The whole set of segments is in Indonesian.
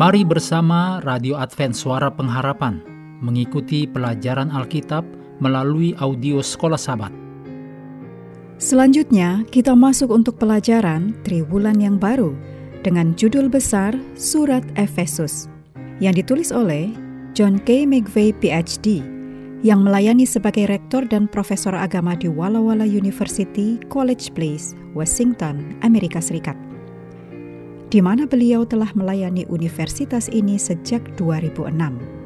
Mari bersama Radio Advent Suara Pengharapan mengikuti pelajaran Alkitab melalui audio Sekolah Sabat. Selanjutnya, kita masuk untuk pelajaran Triwulan yang baru dengan judul besar Surat Efesus yang ditulis oleh John K. McVeigh PhD yang melayani sebagai rektor dan profesor agama di Walla Walla University, College Place, Washington, Amerika Serikat di mana beliau telah melayani universitas ini sejak 2006.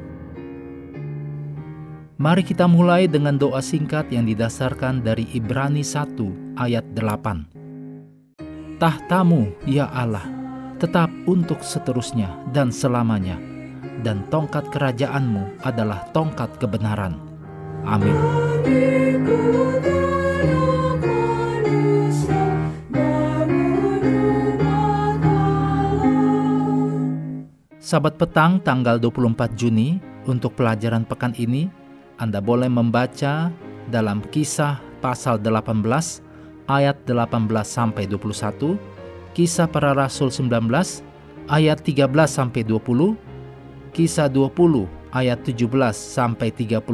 Mari kita mulai dengan doa singkat yang didasarkan dari Ibrani 1 ayat 8. Tahtamu, ya Allah, tetap untuk seterusnya dan selamanya, dan tongkat kerajaanmu adalah tongkat kebenaran. Amin. Sabat petang tanggal 24 Juni untuk pelajaran pekan ini Anda boleh membaca dalam kisah pasal 18 ayat 18 sampai 21, kisah para rasul 19 ayat 13 sampai 20, kisah 20 ayat 17 sampai 38,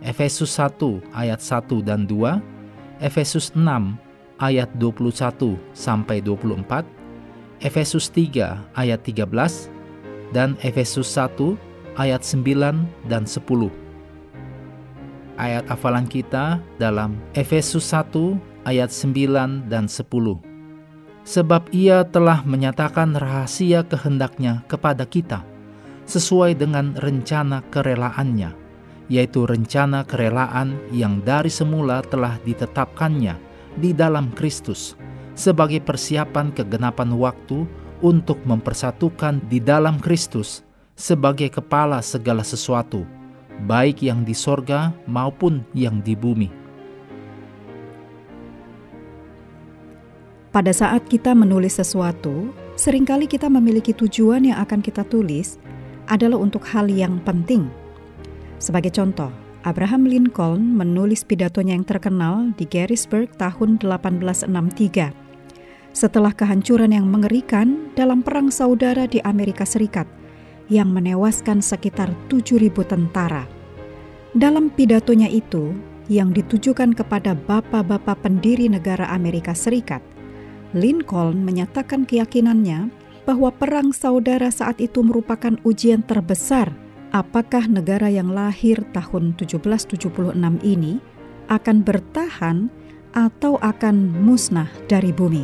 Efesus 1 ayat 1 dan 2, Efesus 6 ayat 21 sampai 24, Efesus 3 ayat 13 dan Efesus 1 ayat 9 dan 10. Ayat hafalan kita dalam Efesus 1 ayat 9 dan 10. Sebab ia telah menyatakan rahasia kehendaknya kepada kita sesuai dengan rencana kerelaannya, yaitu rencana kerelaan yang dari semula telah ditetapkannya di dalam Kristus sebagai persiapan kegenapan waktu untuk mempersatukan di dalam Kristus sebagai kepala segala sesuatu, baik yang di sorga maupun yang di bumi. Pada saat kita menulis sesuatu, sering kali kita memiliki tujuan yang akan kita tulis adalah untuk hal yang penting. Sebagai contoh, Abraham Lincoln menulis pidatonya yang terkenal di Gettysburg tahun 1863 setelah kehancuran yang mengerikan dalam perang saudara di Amerika Serikat yang menewaskan sekitar 7.000 tentara. Dalam pidatonya itu, yang ditujukan kepada bapak-bapak pendiri negara Amerika Serikat, Lincoln menyatakan keyakinannya bahwa perang saudara saat itu merupakan ujian terbesar apakah negara yang lahir tahun 1776 ini akan bertahan atau akan musnah dari bumi.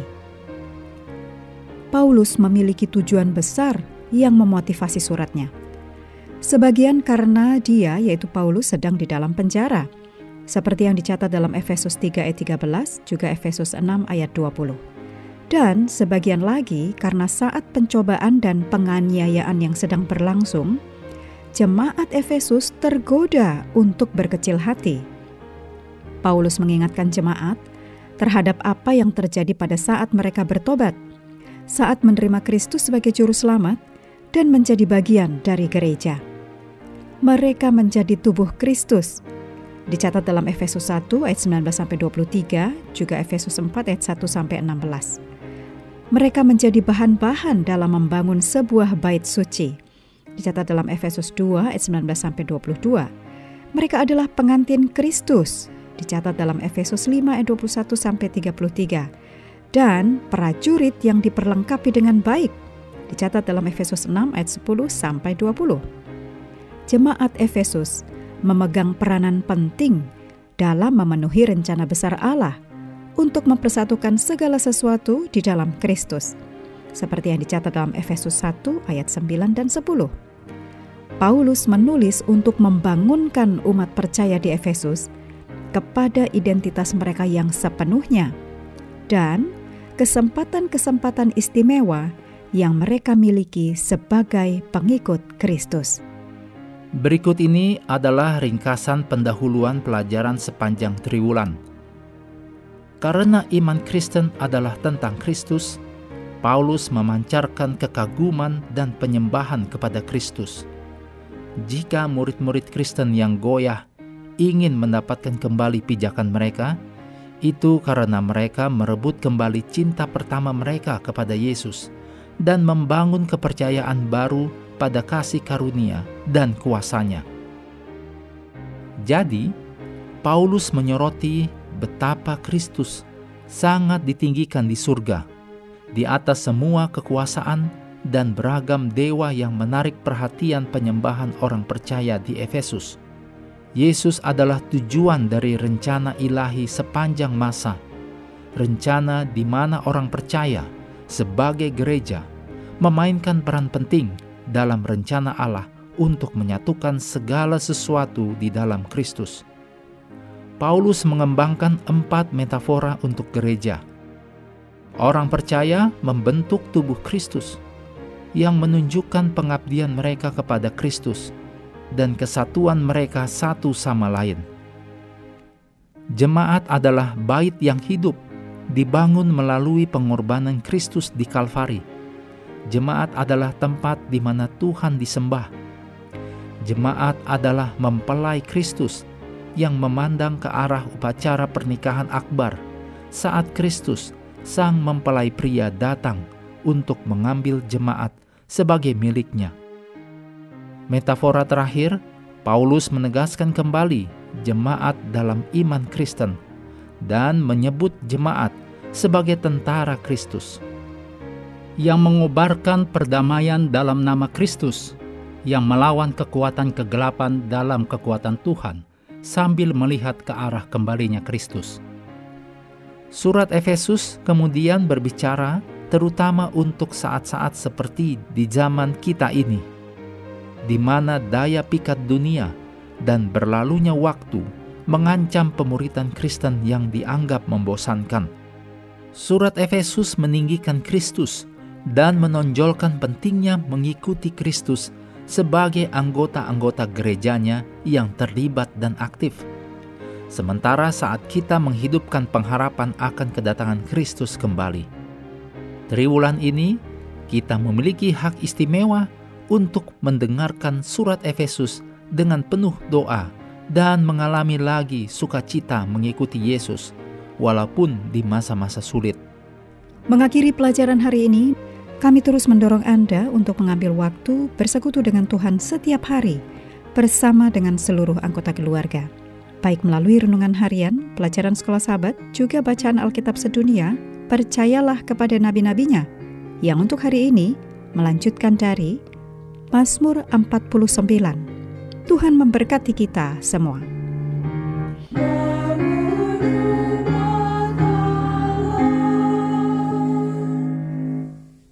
Paulus memiliki tujuan besar yang memotivasi suratnya. Sebagian karena dia, yaitu Paulus, sedang di dalam penjara, seperti yang dicatat dalam Efesus 3 ayat 13, juga Efesus 6 ayat 20. Dan sebagian lagi karena saat pencobaan dan penganiayaan yang sedang berlangsung, jemaat Efesus tergoda untuk berkecil hati. Paulus mengingatkan jemaat terhadap apa yang terjadi pada saat mereka bertobat saat menerima Kristus sebagai juru selamat dan menjadi bagian dari gereja. Mereka menjadi tubuh Kristus. Dicatat dalam Efesus 1 ayat 19 sampai 23, juga Efesus 4 ayat 1 sampai 16. Mereka menjadi bahan-bahan dalam membangun sebuah bait suci. Dicatat dalam Efesus 2 ayat 19 sampai 22. Mereka adalah pengantin Kristus. Dicatat dalam Efesus 5 ayat 21 sampai 33 dan prajurit yang diperlengkapi dengan baik. Dicatat dalam Efesus 6 ayat 10 sampai 20. Jemaat Efesus memegang peranan penting dalam memenuhi rencana besar Allah untuk mempersatukan segala sesuatu di dalam Kristus. Seperti yang dicatat dalam Efesus 1 ayat 9 dan 10. Paulus menulis untuk membangunkan umat percaya di Efesus kepada identitas mereka yang sepenuhnya dan kesempatan-kesempatan istimewa yang mereka miliki sebagai pengikut Kristus. Berikut ini adalah ringkasan pendahuluan pelajaran sepanjang triwulan. Karena iman Kristen adalah tentang Kristus, Paulus memancarkan kekaguman dan penyembahan kepada Kristus. Jika murid-murid Kristen yang goyah ingin mendapatkan kembali pijakan mereka, itu karena mereka merebut kembali cinta pertama mereka kepada Yesus dan membangun kepercayaan baru pada kasih karunia dan kuasanya. Jadi, Paulus menyoroti betapa Kristus sangat ditinggikan di surga, di atas semua kekuasaan dan beragam dewa yang menarik perhatian penyembahan orang percaya di Efesus. Yesus adalah tujuan dari rencana ilahi sepanjang masa, rencana di mana orang percaya sebagai gereja memainkan peran penting dalam rencana Allah untuk menyatukan segala sesuatu di dalam Kristus. Paulus mengembangkan empat metafora untuk gereja. Orang percaya membentuk tubuh Kristus yang menunjukkan pengabdian mereka kepada Kristus dan kesatuan mereka satu sama lain. Jemaat adalah bait yang hidup, dibangun melalui pengorbanan Kristus di Kalvari. Jemaat adalah tempat di mana Tuhan disembah. Jemaat adalah mempelai Kristus yang memandang ke arah upacara pernikahan akbar saat Kristus, sang mempelai pria, datang untuk mengambil jemaat sebagai miliknya. Metafora terakhir, Paulus menegaskan kembali jemaat dalam iman Kristen dan menyebut jemaat sebagai tentara Kristus yang mengobarkan perdamaian dalam nama Kristus yang melawan kekuatan kegelapan dalam kekuatan Tuhan sambil melihat ke arah kembalinya Kristus. Surat Efesus kemudian berbicara terutama untuk saat-saat seperti di zaman kita ini di mana daya pikat dunia dan berlalunya waktu mengancam pemuritan Kristen yang dianggap membosankan. Surat Efesus meninggikan Kristus dan menonjolkan pentingnya mengikuti Kristus sebagai anggota-anggota gerejanya yang terlibat dan aktif. Sementara saat kita menghidupkan pengharapan akan kedatangan Kristus kembali. Triwulan ini, kita memiliki hak istimewa untuk mendengarkan surat Efesus dengan penuh doa dan mengalami lagi sukacita mengikuti Yesus, walaupun di masa-masa sulit. Mengakhiri pelajaran hari ini, kami terus mendorong Anda untuk mengambil waktu bersekutu dengan Tuhan setiap hari bersama dengan seluruh anggota keluarga. Baik melalui renungan harian, pelajaran sekolah sahabat, juga bacaan Alkitab sedunia, percayalah kepada nabi-nabinya, yang untuk hari ini melanjutkan dari Mazmur 49. Tuhan memberkati kita semua.